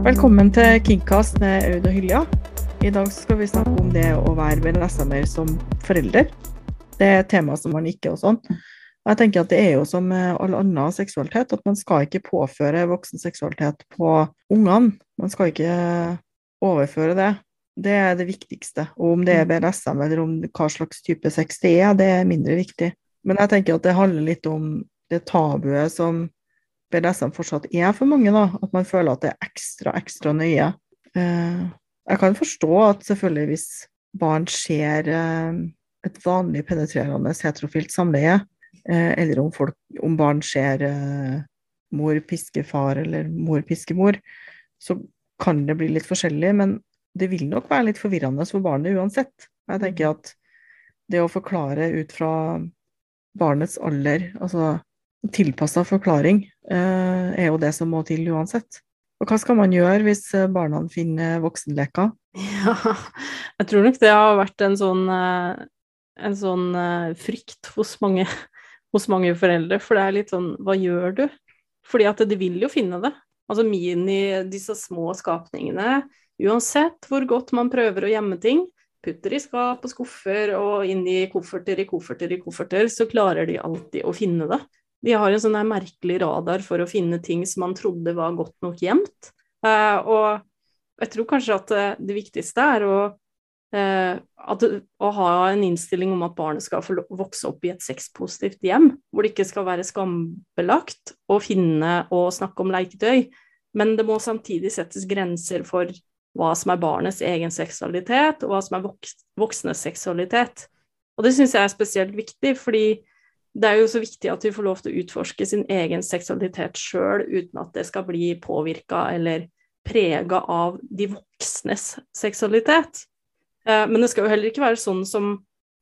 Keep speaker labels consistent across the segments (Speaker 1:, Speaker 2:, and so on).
Speaker 1: Velkommen til Kingcast med Aud og Hylja. I dag skal vi snakke om det å være BDSM-er som forelder. Det er et tema som man ikke og sånn. Jeg tenker at det er jo som all annen seksualitet, at man skal ikke påføre voksen seksualitet på ungene. Man skal ikke overføre det. Det er det viktigste. Og om det er BDSM eller om hva slags type sex det er, det er mindre viktig. Men jeg tenker at det handler litt om det tabuet som BDSM fortsatt er for mange, da. At man føler at det er ekstra, ekstra nøye. Eh, jeg kan forstå at selvfølgelig hvis barn ser eh, et vanlig penetrerende heterofilt samleie, eh, eller om, folk, om barn ser mor piske far eller mor piske mor, så kan det bli litt forskjellig. Men det vil nok være litt forvirrende for barnet uansett. Jeg tenker at det å forklare ut fra barnets alder, altså tilpassa forklaring, eh, er jo det som må til uansett. Og hva skal man gjøre hvis eh, barna finner voksenleker?
Speaker 2: Ja, jeg tror nok det har vært en sånn, eh, en sånn frykt hos mange, hos mange, foreldre. For det er litt sånn Hva gjør du? Fordi at de vil jo finne det. Altså mini, disse små skapningene. Uansett hvor godt man prøver å gjemme ting, putter i skap og skuffer og inn i kofferter i kofferter i kofferter, så klarer de alltid å finne det. De har en sånn merkelig radar for å finne ting som man trodde var godt nok gjemt. Uh, og jeg tror kanskje at uh, det viktigste er å, uh, at, å, ha en innstilling om at barnet skal få vokse opp i et sexpositivt hjem, hvor det ikke skal være skambelagt å finne og snakke om leketøy. Men det må samtidig settes grenser for hva som er barnets egen seksualitet, og hva som er voksnes seksualitet. Og det syns jeg er spesielt viktig, fordi det er jo så viktig at vi får lov til å utforske sin egen seksualitet sjøl, uten at det skal bli påvirka eller prega av de voksnes seksualitet. Eh, men det skal jo heller ikke være sånn som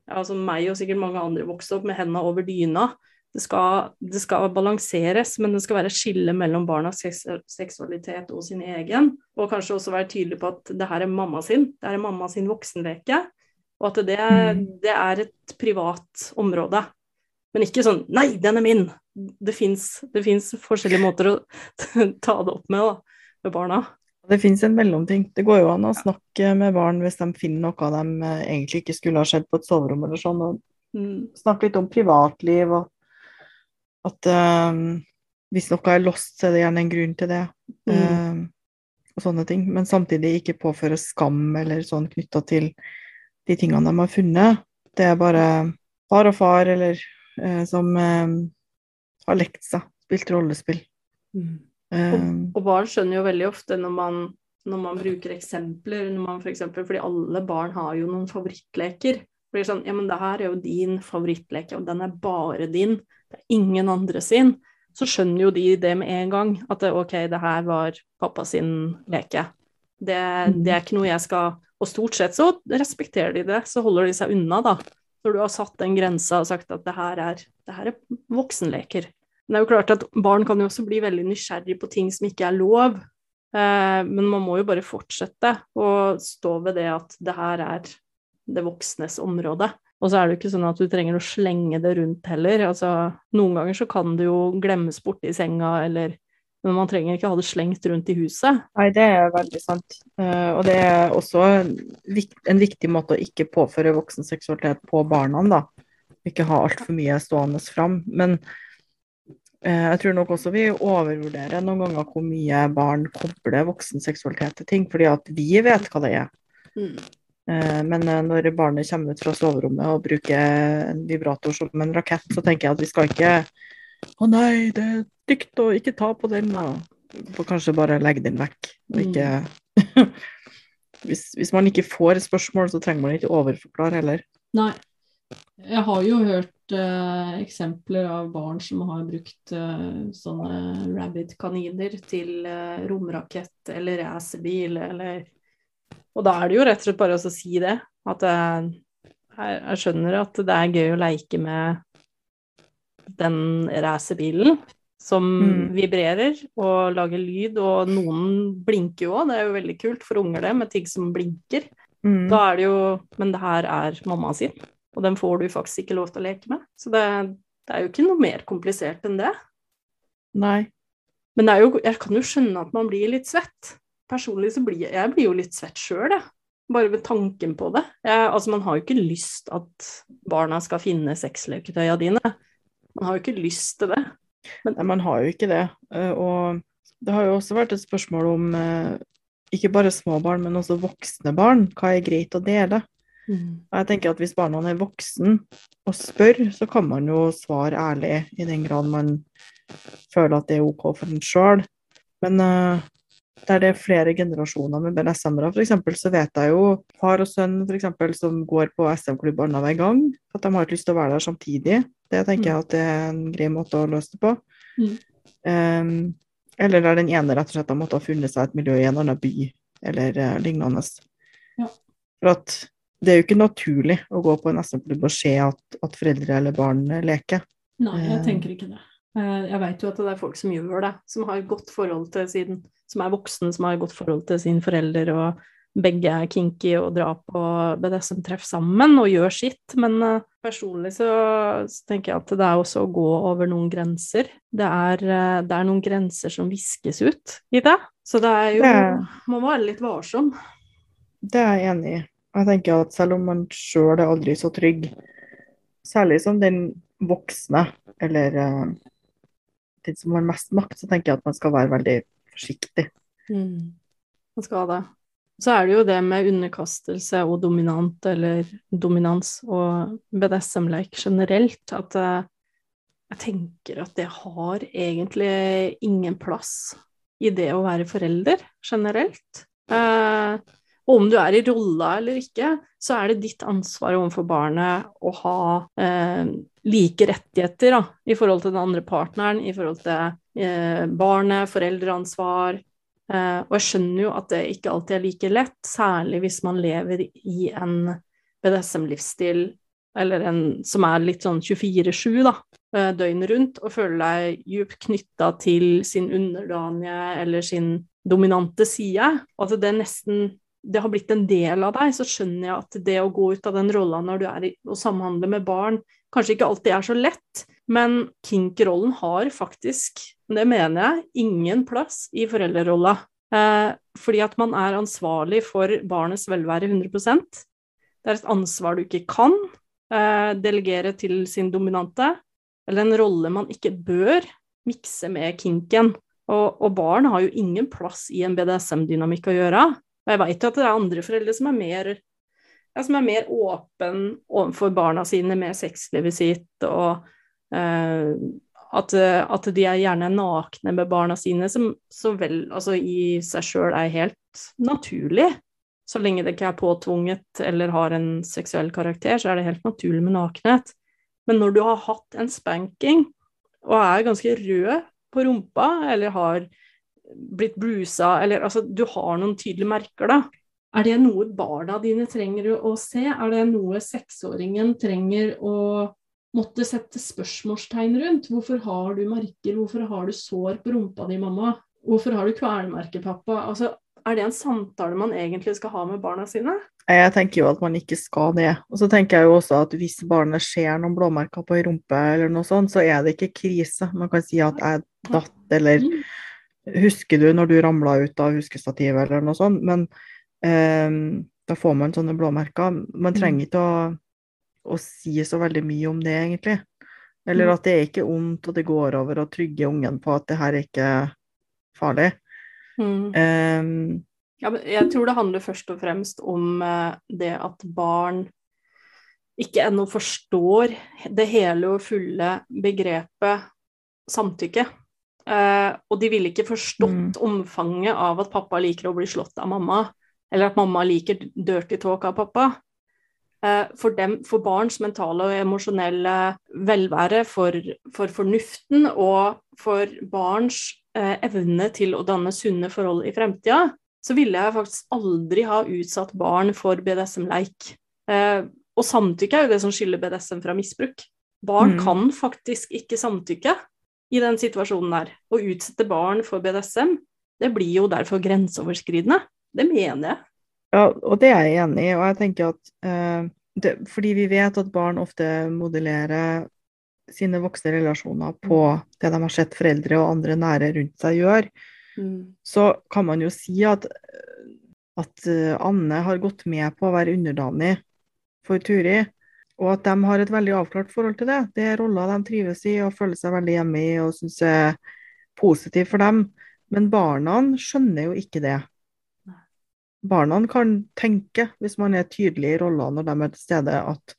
Speaker 2: ja, som meg og sikkert mange andre vokste opp med hendene over dyna. Det skal, det skal, balanseres, men det skal være skille mellom barnas seksualitet og sin egen. Og kanskje også være tydelig på at det her er mamma sin, det er mamma sin voksenleke. Og at det, mm. det er et privat område. Men ikke sånn 'nei, den er min'. Det fins forskjellige måter å ta det opp med, da, med barna.
Speaker 1: Det fins en mellomting. Det går jo an å snakke med barn hvis de finner noe de eh, egentlig ikke skulle ha skjedd på et soverom eller sånn, og mm. snakke litt om privatliv og at um, hvis noe er lost, så er det gjerne en grunn til det. Mm. Um, og sånne ting. Men samtidig ikke påføre skam eller sånn knytta til de tingene de har funnet. Det er bare far og far eller som eh, har lekt seg, spilt rollespill.
Speaker 2: Mm. Eh, og, og, barn skjønner jo veldig ofte når man, når man bruker eksempler, når man for eksempel, fordi alle barn har jo noen favorittleker. Blir sånn, ja, men det her er jo din favorittleke, og den er bare din, det er ingen andre sin. Så skjønner jo de det med en gang, at det, ok, det her var pappa sin leke. Det, det er ikke noe jeg skal Og stort sett så respekterer de det, så holder de seg unna, da når du har satt den grensa og sagt at det her er, det her er voksenleker. Men det er jo klart at barn kan jo også bli veldig nysgjerrig på ting som ikke er lov. Eh, men man må jo bare fortsette å stå ved det at det her er det voksnes område. Og så er det jo ikke sånn at du trenger å slenge det rundt heller. Altså, noen ganger så kan det jo glemmes borti senga, eller men man trenger ikke ha det slengt rundt i huset.
Speaker 1: Nei, det er veldig sant. Uh, og det er også en viktig måte å ikke påføre voksen seksualitet på barna, da. Ikke ha altfor mye stående fram. Men uh, jeg tror nok også vi overvurderer noen ganger hvor mye barn kobler voksen seksualitet til ting, fordi at vi vet hva det er. Mm. Uh, men når barnet kommer ut fra soverommet og bruker en vibrator som en rakett, så tenker jeg at vi skal ikke Å nei, det er stygt å ikke ta på den, og kanskje bare legge den vekk. Og ikke mm. hvis, hvis, man ikke får spørsmål, så trenger man ikke overforklare heller.
Speaker 2: Nei. Jeg har jo hørt eh, eksempler av barn som har brukt eh, sånne rabbit-kaniner til eh, romrakett eller racerbil eller Og da er det jo rett og slett bare å si det. At jeg, jeg skjønner at det er gøy å leke med den racerbilen som mm. vibrerer og lager lyd, og noen blinker jo òg, det er jo veldig kult for unger det, med ting som blinker. Mm. Da er det jo Men det her er mamma sin, og den får du faktisk ikke lov til å leke med. Så det, det er jo ikke noe mer komplisert enn det.
Speaker 1: Nei.
Speaker 2: Men det jo, jeg kan jo skjønne at man blir litt svett. personlig så blir jeg blir jo litt svett sjøl, jeg. Bare ved tanken på det. Jeg, altså, man har jo ikke lyst at barna skal finne sexleketøya dine. Man har jo ikke lyst til det.
Speaker 1: Men... Nei, man har jo ikke det. Eh, og det har jo også vært et spørsmål om eh, ikke bare små barn, men også voksne barn. Hva er greit å dele? Mm. Jeg tenker at Hvis barna er voksen og spør, så kan man jo svare ærlig, i den grad man føler at det er OK for en sjøl. Men uh, der det er flere generasjoner med BDSM-ere, f.eks., så vet jeg jo far og sønn for eksempel, som går på SM-klubb annenhver gang, at de har ikke lyst til å være der samtidig. Det tenker jeg at det er en grei måte å løse det på. Mm. Um, eller der den ene rett og slett har måttet ha funnet seg et miljø i en annen by, eller uh, lignende. Ja. For at det er jo ikke naturlig å gå på en SM-klubb og se at, at, foreldre eller barn leker.
Speaker 2: Nei, jeg tenker ikke det. Eh, jeg vet jo at det er folk som gjør det, som har godt forhold til sin Som er voksen, som har godt forhold til sine foreldre, og begge er kinky og drar på BDSM-treff sammen og gjør sitt. Men uh, personlig så, så, tenker jeg at det er også å gå over noen grenser. Det er, uh, det er noen grenser som viskes ut i det. Så det er jo det må være litt varsom.
Speaker 1: Det er jeg enig i. Jeg tenker at selv om man sjøl er aldri så trygg, særlig som den voksne, eller uh, den som har mest makt, så tenker jeg at man skal være veldig forsiktig.
Speaker 2: Mm. Man skal det så er det jo det med underkastelse og dominant eller dominans og BDSM-leik generelt, at uh, jeg tenker at det har egentlig ingen plass i det å være forelder generelt. Uh, og om du er i rolla eller ikke, så er det ditt ansvar overfor barnet å ha eh, like rettigheter da, i forhold til den andre partneren, i forhold til barnet, foreldreansvar, og jeg skjønner jo at det ikke alltid er like lett, særlig hvis man lever i en BDSM-livsstil eller en som er litt sånn 24-7, da, uh, døgnet rundt, og føler deg djupt knytta til sin underdanige eller sin dominante side, at det nesten det har blitt en del av deg, så skjønner jeg at det å gå ut av den rolla når du er i, og samhandler med barn, kanskje ikke alltid er så lett. Men kink-rollen har faktisk, det mener jeg, ingen plass i foreldrerolla. Eh, fordi at man er ansvarlig for barnets velvære 100% Det er et ansvar du ikke kan eh, delegere til sin dominante, eller en rolle man ikke bør mikse med kinken. Og, og barn har jo ingen plass i en BDSM-dynamikk å gjøre. Og jeg veit jo at det er andre foreldre som er mer ja, som er mer åpen overfor barna sine med sexlivet sitt, og at, at, de er gjerne nakne med barna sine, som så vel altså i seg sjøl er helt naturlig. Så lenge det ikke er påtvunget eller har en seksuell karakter, så er det helt naturlig med nakenhet. Men når du har hatt en spanking og er ganske rød på rumpa, eller har blitt brusa, eller altså du har noen tydelige merker, da, er det noe barna dine trenger å se? Er det noe seksåringen trenger å måtte sette spørsmålstegn rundt? Hvorfor har du merker? Hvorfor har du sår på rumpa di, mamma? Hvorfor har du kvelermerker, pappa? Altså, er det en samtale man egentlig skal ha med barna sine?
Speaker 1: Jeg tenker jo at man ikke skal det. Og så tenker jeg jo også at hvis barnet ser noen blåmerker på ei rumpe eller noe sånt, så er det ikke krise. Man kan si at jeg datt, eller mm. husker du når du ramla ut av huskestativet eller noe sånt. Men Um, da får man sånne blåmerker. Man mm. trenger ikke å, å, si så veldig mye om det, egentlig. Eller mm. at det er ikke ondt, og det går over, og trygge ungen på at det her er ikke farlig. Mm. Um,
Speaker 2: ja, jeg tror det handler først og fremst om uh, det at barn ikke ennå forstår det hele og fulle begrepet samtykke. Uh, og de ville ikke forstått mm. omfanget av at pappa liker å bli slått av mamma eller at mamma liker dirty talk av pappa. Eh, for, dem, for barns mentale og emosjonelle velvære, for, for, fornuften og for barns eh, evne til å danne sunne forhold i fremtida, så ville jeg faktisk aldri ha utsatt barn for BDSM-leik. Eh, og samtykke er jo det som skiller BDSM fra misbruk. Barn mm. kan faktisk ikke samtykke i den situasjonen der. Å utsette barn for BDSM, det blir jo derfor grenseoverskridende. Det mener jeg.
Speaker 1: Ja, og det er jeg enig i. Og jeg tenker at eh, det, Fordi vi vet at barn ofte modellerer sine voksne relasjoner på mm. det de har sett foreldre og andre nære rundt seg gjøre.
Speaker 2: Mm.
Speaker 1: så kan man jo si at, at eh, Anne har gått med på å være underdanig for Turi, og at de har et veldig avklart forhold til det. Det er roller de trives i og føler seg veldig hjemme i og syns er positivt for dem. Men barna skjønner jo ikke det. Barna kan tenke, hvis man er tydelig i roller når de er til stede, at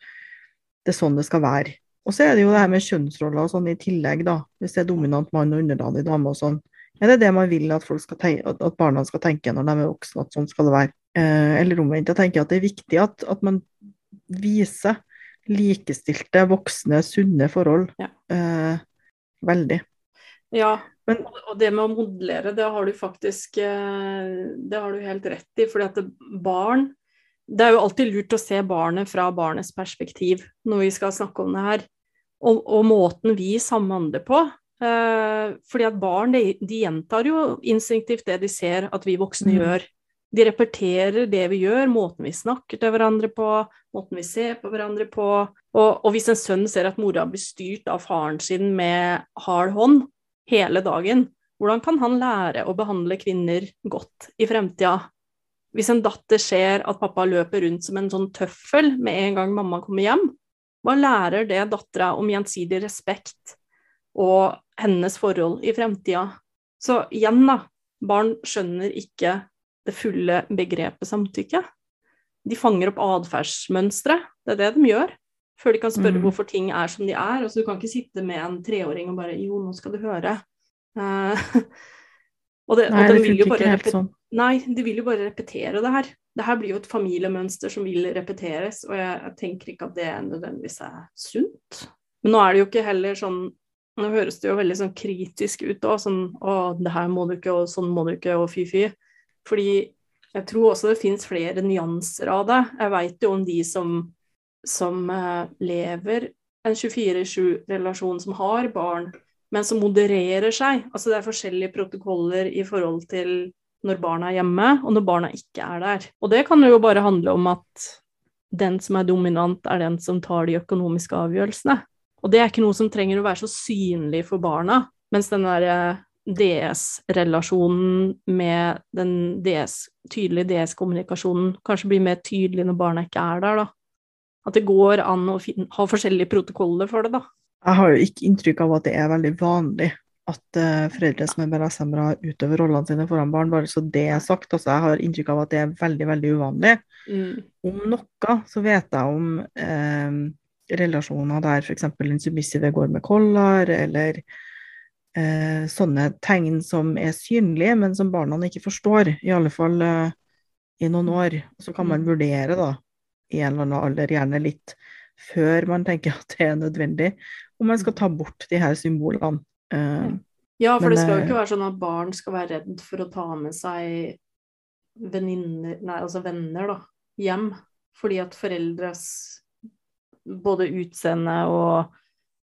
Speaker 1: det er sånn det skal være. Og så er det jo det her med kjønnsroller og sånn i tillegg, da. Hvis det er dominant mann og underdanig dame og sånn. Er det det man vil at, folk skal tenke, at, at barna skal tenke når de er voksne, at sånn skal det være? Eh, eller omvendt. Jeg tenker at det er viktig at, at man viser likestilte, voksne, sunne forhold.
Speaker 2: Ja.
Speaker 1: Eh, veldig.
Speaker 2: Ja,
Speaker 1: Men-
Speaker 2: og det med å modellere, det har du faktisk eh, Det har du helt rett i. fordi at barn Det er jo alltid lurt å se barnet fra barnets perspektiv når vi skal snakke om det her. Og, og måten vi samhandler på. Eh, fordi at barn de, de gjentar jo instinktivt det de ser at vi voksne
Speaker 1: Mm.
Speaker 2: gjør. De repeterer det vi gjør, måten vi snakker til hverandre på, måten vi ser på hverandre på. Og, og hvis en sønn ser at mora blir styrt av faren sin med hard hånd hele dagen, hvordan kan han lære å behandle kvinner godt i fremtida? Hvis en datter ser at pappa løper rundt som en sånn tøffel med en gang mamma kommer hjem, hva lærer det dattera om gjensidig respekt og hennes forhold i fremtida? Så igjen, da. Barn skjønner ikke det fulle begrepet samtykke. De fanger opp atferdsmønstre, det er det de gjør, før de kan spørre
Speaker 1: mm.
Speaker 2: hvorfor ting er som de er. Altså, du kan ikke sitte med en treåring og bare Jo, nå skal du høre. Uh, og det,
Speaker 1: Nei,
Speaker 2: og
Speaker 1: det
Speaker 2: de vil jo
Speaker 1: funker
Speaker 2: bare
Speaker 1: ikke helt sånn.
Speaker 2: Nei, de vil jo bare repetere det her. Det her blir jo et familiemønster som vil repeteres, og jeg, jeg tenker ikke at det nødvendigvis er sunt. Men nå er det jo ikke heller sånn Nå høres det jo veldig sånn kritisk ut òg, sånn å, det her må du ikke, og sånn må du ikke, og fy-fy. Fordi jeg tror også det finnes flere nyanser av det. Jeg veit jo om de som, som eh, lever en 24-7-relasjon, som har barn, men som modererer seg. Altså det er forskjellige protokoller i forhold til når barna er hjemme, og når barna ikke er der. Og det kan jo bare handle om at den som er dominant, er den som tar de økonomiske avgjørelsene. Og det er ikke noe som trenger å være så synlig for barna, mens den der eh, DS-relasjonen med den DS, tydelige DS-kommunikasjonen kanskje blir mer tydelig når barna ikke er der, da. At det går an å finne, ha forskjellige protokoller for det, da.
Speaker 1: Jeg har jo ikke inntrykk av at det er veldig vanlig at uh, foreldre som er BLSM-ere, utøver rollene sine foran barn, bare så det er sagt. Altså, jeg har inntrykk av at det er veldig, veldig uvanlig. Om noe så vet jeg om eh, relasjoner der f.eks. den submissive går med collar, eller eh, sånne tegn som er synlige, men som barna ikke forstår, i alle fall eh, i noen år. Så kan man
Speaker 2: Mm.
Speaker 1: vurdere, da, i en eller annen alder, gjerne litt før man tenker at det er nødvendig, om man skal ta bort de her symbolene. Eh,
Speaker 2: Ja, for
Speaker 1: Men,
Speaker 2: det skal jo
Speaker 1: eh,
Speaker 2: ikke være sånn at barn skal være redd for å ta med seg venninner, nei, altså venner, da, hjem. Fordi at foreldres både utseende og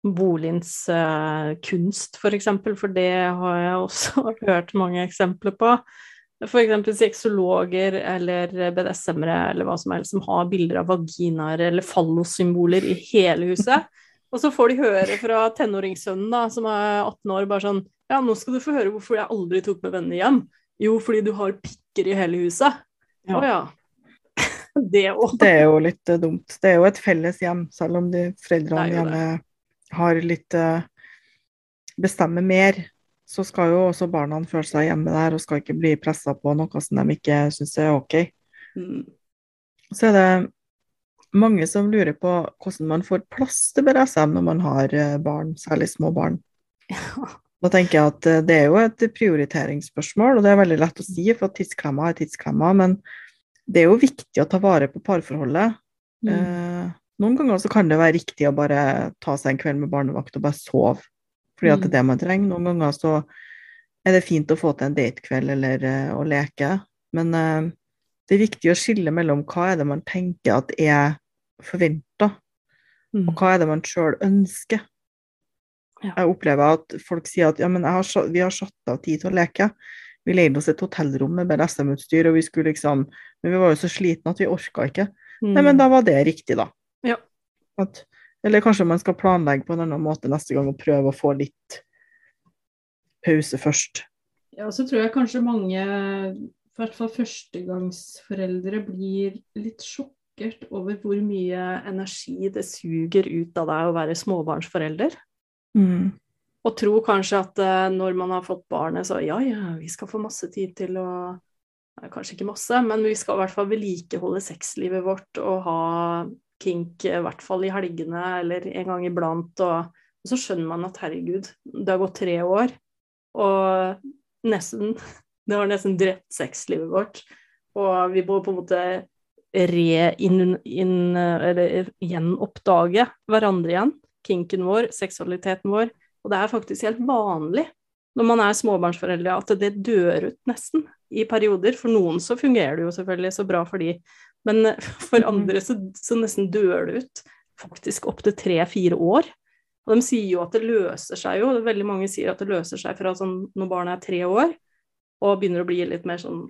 Speaker 2: boligens uh, kunst, for eksempel, for det har jeg også hørt mange eksempler på. Eksempel sexologer eller BDSM-ere eller hva som helst som har bilder av vaginaer eller fallossymboler i hele huset. Og så får de høre fra tenåringssønnen, da, som er 18 år, bare sånn Ja, nå skal du få høre hvorfor jeg aldri tok med venner hjem. Jo, fordi du har pikker i hele huset.
Speaker 1: Ja.
Speaker 2: Å ja. Det òg.
Speaker 1: Det er jo litt eh, dumt. Det er jo et felles hjem, selv om de foreldrene
Speaker 2: er
Speaker 1: gjerne har litt eh, Bestemmer mer, så skal jo også barna føle seg hjemme der og skal ikke bli pressa på noe som de ikke syns er OK.
Speaker 2: Mm.
Speaker 1: Så er det mange som lurer på hvordan man får plass til BDSM når man har eh, barn, særlig små barn. Da tenker jeg at eh, det er jo et prioriteringsspørsmål, og det er veldig lett å si, for tidsklemma er tidsklemma, men det er jo viktig å ta vare på parforholdet.
Speaker 2: Mm.
Speaker 1: Eh, noen ganger så kan det være riktig å bare ta seg en kveld med barnevakt og bare sove, fordi at det er det man trenger. Noen ganger så er det fint å få til en datekveld eller eh, å leke, men uh, det er viktig å skille mellom hva er det man tenker at er forventa,
Speaker 2: Mm.
Speaker 1: og hva er det man sjøl ønsker.
Speaker 2: Ja.
Speaker 1: Jeg opplever at folk sier at ja, men har, vi har satt av tid til å leke. Vi leide oss et hotellrom med BDSM-utstyr, og vi skulle liksom Men vi var jo så slitne at vi orka ikke. Nei, men da var det riktig, da.
Speaker 2: Mm. Ja.
Speaker 1: At, eller kanskje man skal planlegge på en annen måte neste gang og prøve å få litt pause først.
Speaker 2: Ja, så tror jeg kanskje mange, i hvert fall førstegangsforeldre, blir litt sjokkert over hvor mye energi det suger ut av deg å være småbarnsforelder.
Speaker 1: Mm.
Speaker 2: Og tror kanskje at uh, når man har fått barnet, så ja, ja, vi skal få masse tid til å Kanskje ikke masse, men vi skal i hvert fall vedlikeholde sexlivet vårt og ha kink i hvert fall i helgene eller en gang iblant. Og, og så skjønner man at herregud, det har gått tre år, og nesten Det har nesten drept sexlivet vårt. Og vi må på en måte re-inn Eller gjenoppdage hverandre igjen. Kinken vår, seksualiteten vår. Og det er faktisk helt vanlig når man er småbarnsforeldre at det dør ut nesten i perioder. For noen så fungerer det jo selvfølgelig så bra for de, men for mm. andre så, så nesten dør det ut. Faktisk opptil tre-fire år. Og de sier jo at det løser seg jo, veldig mange sier at det løser seg fra sånn når barnet er tre år og begynner å bli litt mer sånn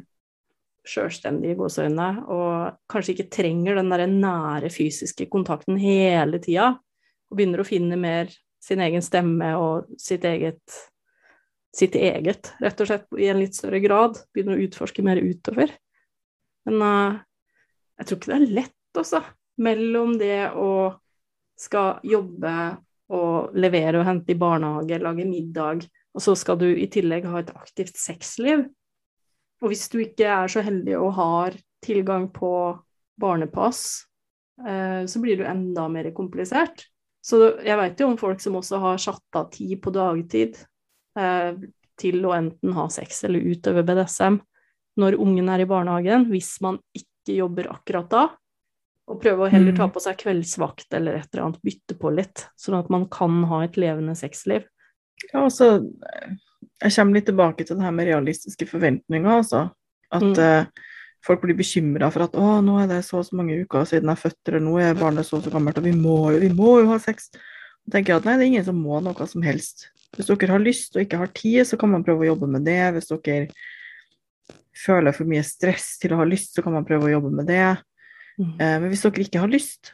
Speaker 2: sjølstendig i gåseøynene, og kanskje ikke trenger den derre nære fysiske kontakten hele tida, og begynner å finne mer sin egen stemme og sitt eget sitt eget, rett og slett, i en litt større grad. Begynner å utforske mer utover. Men uh, jeg tror ikke det er lett, også, mellom det å skal jobbe og levere og hente i barnehage, lage middag, og så skal du i tillegg ha et aktivt sexliv. Og hvis du ikke er så heldig og har tilgang på barnepass, uh, så blir du enda mer komplisert. Så jeg vet jo om folk som også har satt av tid på dagtid eh, til å enten ha sex eller utøve BDSM når ungen er i barnehagen, hvis man ikke jobber akkurat da. Og prøve å heller ta mm. på seg kveldsvakt eller et eller annet, bytte på litt, sånn at man kan ha et levende sexliv.
Speaker 1: Ja, altså Jeg kommer litt tilbake til det her med realistiske forventninger, altså. At mm. uh, folk blir bekymra for at å, nå er det så og så mange uker siden jeg er født, eller nå er barnet så og så gammelt, og vi må jo, vi må jo ha sex. Og tenker jeg at nei, det er ingen som må noe som helst. Hvis dere har lyst og ikke har tid, så kan man prøve å jobbe med det. Hvis dere føler for mye stress til å ha lyst, så kan man prøve å jobbe med det. Mm. Eh, men hvis dere ikke har lyst,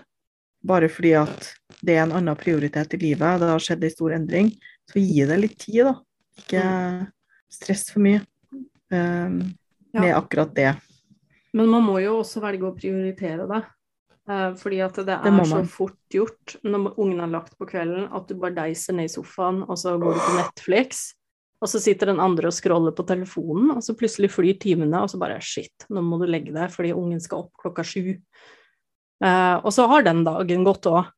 Speaker 1: bare fordi at det er en annen prioritet i livet, det har skjedd en stor endring, så gi det litt tid, da. Ikke mm. stress for mye um, ja. med akkurat det.
Speaker 2: Men man må jo også velge å prioritere det. Uh, fordi at det er det så fort gjort når ungen er lagt på kvelden, at du bare deiser ned i sofaen, og så går du på Netflix, og så sitter den andre og scroller på telefonen, og så plutselig flyr timene, og så bare shit, nå må du legge deg fordi ungen skal opp klokka sju. Uh, og så har den dagen gått òg.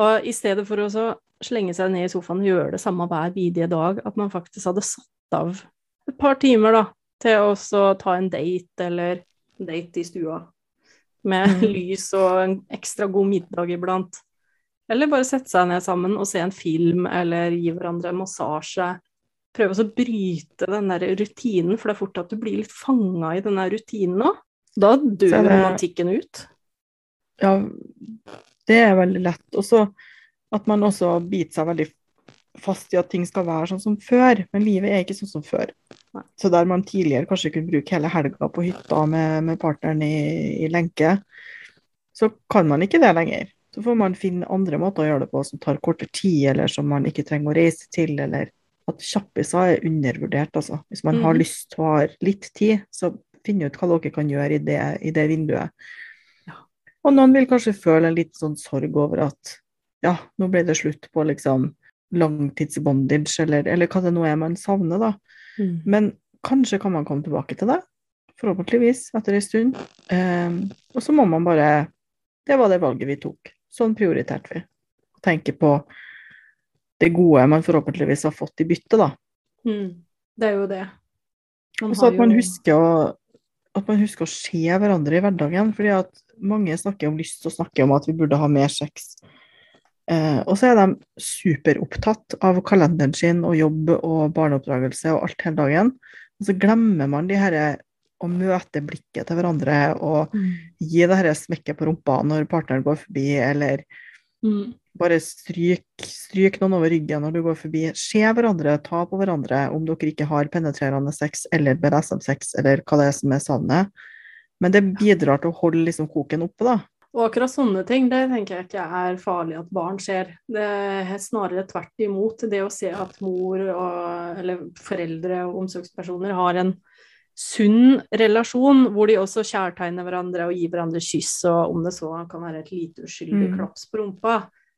Speaker 2: Og i stedet for å slenge seg ned i sofaen og gjøre det samme hver bidige dag, at man faktisk hadde satt av et par timer da, til å ta en date, eller date i stua med mm. lys og en ekstra god middag iblant. Eller bare sette seg ned sammen og se en film, eller gi hverandre en massasje. Prøve å bryte den der rutinen, for det er fort at du blir litt fanga i den der rutinen òg. Da dør det... romantikken ut.
Speaker 1: Ja, det er veldig lett. Og så at man også biter seg veldig fast i at ting skal være sånn som før, men livet er ikke sånn som før. Nei. Så der man tidligere kanskje kunne bruke hele helga på hytta med, med partneren i, i, lenke, så kan man ikke det lenger. Så får man finne andre måter å gjøre det på som tar kortere tid, eller som man ikke trenger å reise til, eller at kjappiser er undervurdert, altså. Hvis man mm. har lyst og har litt tid, så finn ut hva dere kan gjøre i det, i det vinduet. Ja. Og noen vil kanskje føle en litt sånn sorg over at ja, nå ble det slutt på liksom langtidsbondage, eller, eller hva det nå er man savner, da. Mm. Men kanskje kan man komme tilbake til det, forhåpentligvis, etter en stund. Um, og så må man bare Det var det valget vi tok. Sånn prioriterte vi. Tenke på det gode man forhåpentligvis har fått i bytte, da.
Speaker 2: Mm. Det er jo det.
Speaker 1: Og så at å at man husker å se hverandre i hverdagen. fordi at mange snakker om lyst og snakker om at vi burde ha mer sex. Eh, og så er de superopptatt av kalenderen sin og jobb og barneoppdragelse og alt hele dagen. Og så glemmer man de her å møte blikket til hverandre og mm. gi det her smekket på rumpa når partneren går forbi, eller mm. Bare stryk, stryk, noen over ryggen når du går forbi. Se hverandre, ta på hverandre om dere ikke har penetrerende sex eller BDSM-sex eller hva det er som er savnet. Men det bidrar til å holde liksom koken oppe, da.
Speaker 2: Og akkurat sånne ting, det tenker jeg ikke er farlig at barn ser. Det er snarere tvert imot. Det å se at mor og, eller foreldre og omsorgspersoner har en sunn relasjon, hvor de også kjærtegner hverandre og gir hverandre kyss, og om det så kan være et lite uskyldig
Speaker 1: Mm.
Speaker 2: klaps på rumpa,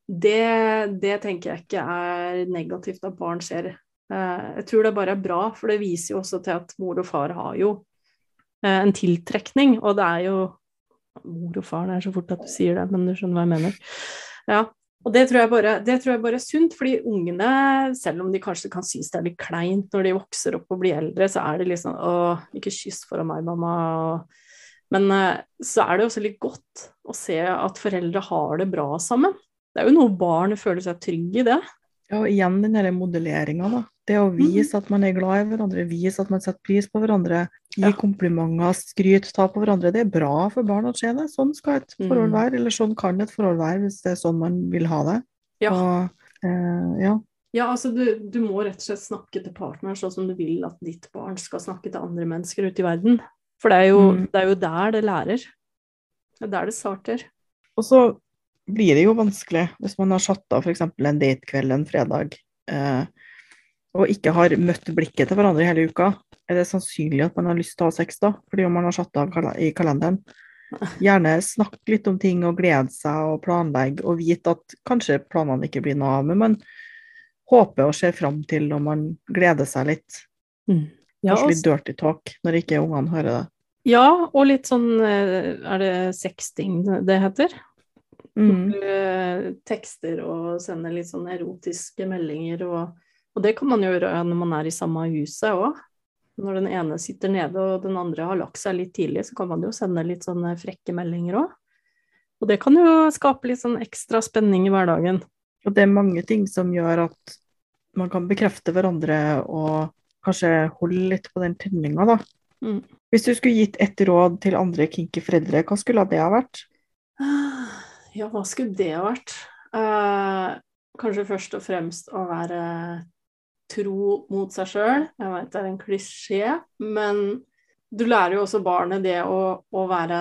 Speaker 2: det, det tenker jeg ikke er negativt at barn ser. Eh, Jeg tror det bare er bra, for det viser jo også til at mor og far har jo eh, en tiltrekning, og det er jo Mor og far, det er så fort at du sier det, men du skjønner hva jeg mener. Ja, og det tror bare, det tror jeg bare er sunt, fordi ungene, selv om de kanskje kan synes det er litt kleint når de vokser opp og blir eldre, så er det litt sånn Å, ikke kyss foran meg, mamma. Men eh, så er det også litt godt å se at foreldre har det bra sammen. Det er jo noe barn føler seg trygge i det.
Speaker 1: Ja, og igjen den derre modelleringa, da. Det å vise at man er glad i hverandre, vise at man setter pris på hverandre, gi
Speaker 2: Ja.
Speaker 1: komplimenter, skryt, ta på hverandre. Det er bra for barn å se det. Sånn skal et forhold
Speaker 2: Mm.
Speaker 1: være, eller sånn kan et forhold være hvis det er sånn man vil ha det.
Speaker 2: Ja.
Speaker 1: Og, eh, ja.
Speaker 2: Ja, altså du, du må rett og slett snakke til partneren sånn som du vil at ditt barn skal snakke til andre mennesker ute i verden. For det er jo,
Speaker 1: Mm.
Speaker 2: det er jo der det lærer. Det er der det starter.
Speaker 1: Og så blir det jo vanskelig hvis man har satt av f.eks. en datekveld en fredag, eh, og ikke har møtt blikket til hverandre hele uka. Er det sannsynlig at man har lyst til å ha sex da, fordi om man har satt av kal i kalenderen? Gjerne snakke litt om ting og glede seg og planlegge, og vite at kanskje planene ikke blir noe av, men man håper og ser fram til når man gleder seg litt.
Speaker 2: Ja,
Speaker 1: Kanskje litt dirty talk når ikke ungene hører det.
Speaker 2: ja, og litt sånn eh, Er det sexting det heter?
Speaker 1: Mm.
Speaker 2: Tekster og sender litt sånn erotiske meldinger, og, og det kan man gjøre når man er i samme huset òg. Når den ene sitter nede og den andre har lagt seg litt tidlig, så kan man jo sende litt sånne frekke meldinger òg. Og det kan jo skape litt sånn ekstra spenning i hverdagen.
Speaker 1: Og det er mange ting som gjør at man kan bekrefte hverandre og kanskje holde litt på den tenninga, da.
Speaker 2: Mm.
Speaker 1: Hvis du skulle gitt ett råd til andre kinky foreldre, hva skulle det ha vært?
Speaker 2: Ja, hva skulle det vært? Eh, kanskje først og fremst å være tro mot seg sjøl. Jeg vet det er en klisjé, men du lærer jo også barnet det å, å være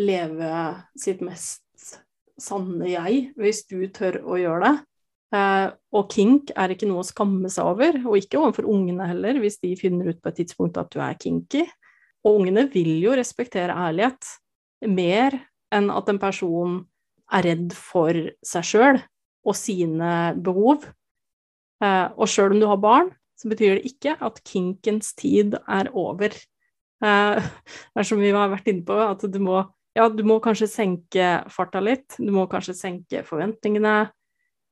Speaker 2: Leve sitt mest sanne jeg, hvis du tør å gjøre det. Eh, og kink er ikke noe å skamme seg over, og ikke overfor ungene heller, hvis de finner ut på et tidspunkt at du er kinky. Og ungene vil jo respektere ærlighet mer enn at en person er redd for seg sjøl og sine behov. Eh, og sjøl om du har barn, så betyr det ikke at kinkens tid er over. Eh, det er som vi har vært inne på, at du må, ja, du må kanskje senke farta litt. Du må kanskje senke forventningene.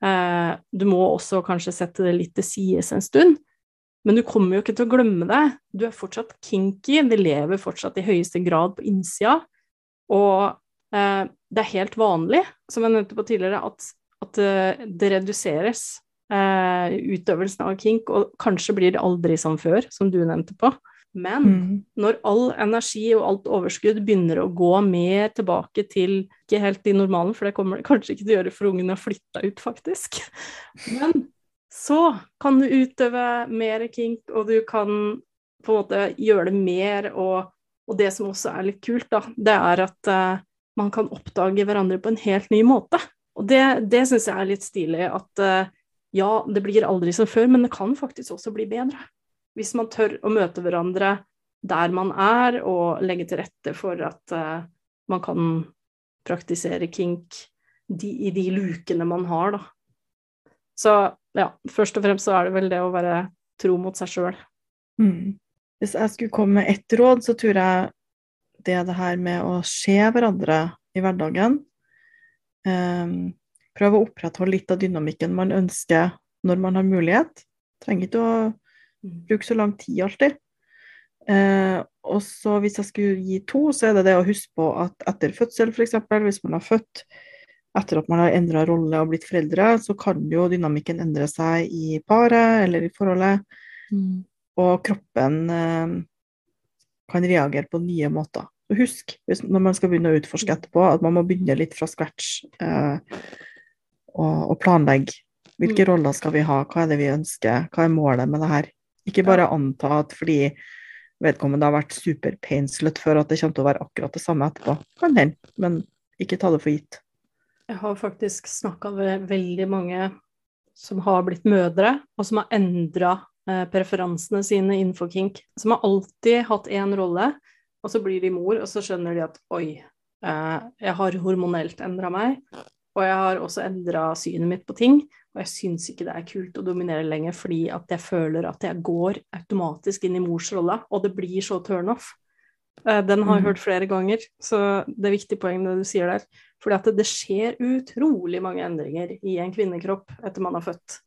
Speaker 2: Eh, du må også kanskje sette det litt til sides en stund. Men du kommer jo ikke til å glemme det. Du er fortsatt kinky, det lever fortsatt i høyeste grad på innsida. Og det er helt vanlig, som jeg nevnte på tidligere, at, at eh, det reduseres eh, utøvelsen av kink, og kanskje blir det aldri som før, som du nevnte på. Men
Speaker 1: Mm.
Speaker 2: når all energi og alt overskudd begynner å gå mer tilbake til ikke helt i normalen, for det kommer det kanskje ikke til å gjøre for ungene har flytta ut, faktisk. Men så kan du utøve mer kink, og du kan på en måte gjøre det mer, og, og det som også er litt kult, da, det er at eh, man kan oppdage hverandre på en helt ny måte. Og det, det syns jeg er litt stilig, at eh, ja, det blir aldri som før, men det kan faktisk også bli bedre. Hvis man tør å møte hverandre der man er, og legge til rette for at uh, man kan praktisere kink de, i de lukene man har, da. Så ja, først og fremst så er det vel det å være tro mot seg sjøl.
Speaker 1: Mm. Hvis jeg skulle komme med ett råd, så tror jeg det er det her med å se hverandre i hverdagen. Um, prøve å opprettholde litt av dynamikken man ønsker når man har mulighet. Trenger ikke å bruke så lang tid alltid. Eh, og så hvis jeg skulle gi to, så er det det å huske på at etter fødsel, f.eks., hvis man har født etter at man har endra rolle og blitt foreldre, så kan jo dynamikken endre seg i paret eller i forholdet. Og kroppen eh, kan reagere på nye måter. Og husk når man skal begynne å utforske etterpå, at man må begynne litt fra scratch eh, og, og planlegge. Hvilke
Speaker 2: Mm.
Speaker 1: roller skal vi ha, hva er det vi ønsker, hva er målet med det her? Ikke bare anta at fordi vedkommende har vært superpainslet før at det kommer til å være akkurat det samme etterpå. Kan hende, men ikke ta det for gitt.
Speaker 2: Jeg har faktisk snakka med veldig mange som har blitt mødre, og som har endra preferansene sine innenfor kink. Som har alltid hatt én rolle, og så blir de mor, og så skjønner de at oi, eh, jeg har hormonelt endra meg, og jeg har også endra synet mitt på ting. Og jeg syns ikke det er kult å dominere lenger, fordi at jeg føler at jeg går automatisk inn i mors rolle, og det blir så turnoff. Eh, den har jeg
Speaker 1: Mhm.
Speaker 2: hørt flere ganger, så det er viktig poeng det du sier der. Fordi at det skjer utrolig mange endringer i en kvinnekropp etter man har født.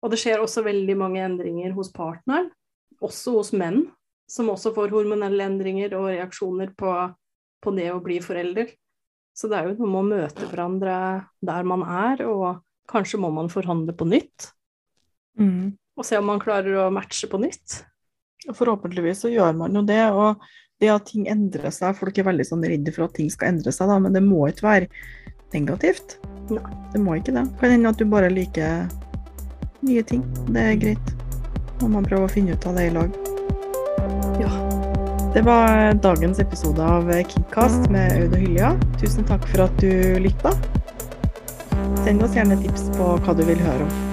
Speaker 2: Og det skjer også veldig mange endringer hos partneren, også hos menn, som også får hormonelle endringer og reaksjoner på, på det å bli forelder. Så det er jo noe med å møte hverandre der man er, og kanskje må man forhandle på nytt.
Speaker 1: Mm.
Speaker 2: Og se om man klarer å matche på nytt.
Speaker 1: Forhåpentligvis så gjør man jo det. Og det at ting endrer seg Folk er veldig sånn redde for at ting skal endre seg, da, men det må ikke være negativt.
Speaker 2: Nei.
Speaker 1: Det må ikke det. Kan hende at du bare liker nye ting. Det er greit. Må man prøve å finne ut av det i lag.
Speaker 2: Ja.
Speaker 1: Det var dagens episode av Kickcast med Aud og Hylja. Tusen takk for at du lytta. Send oss gjerne tips på hva du vil høre om.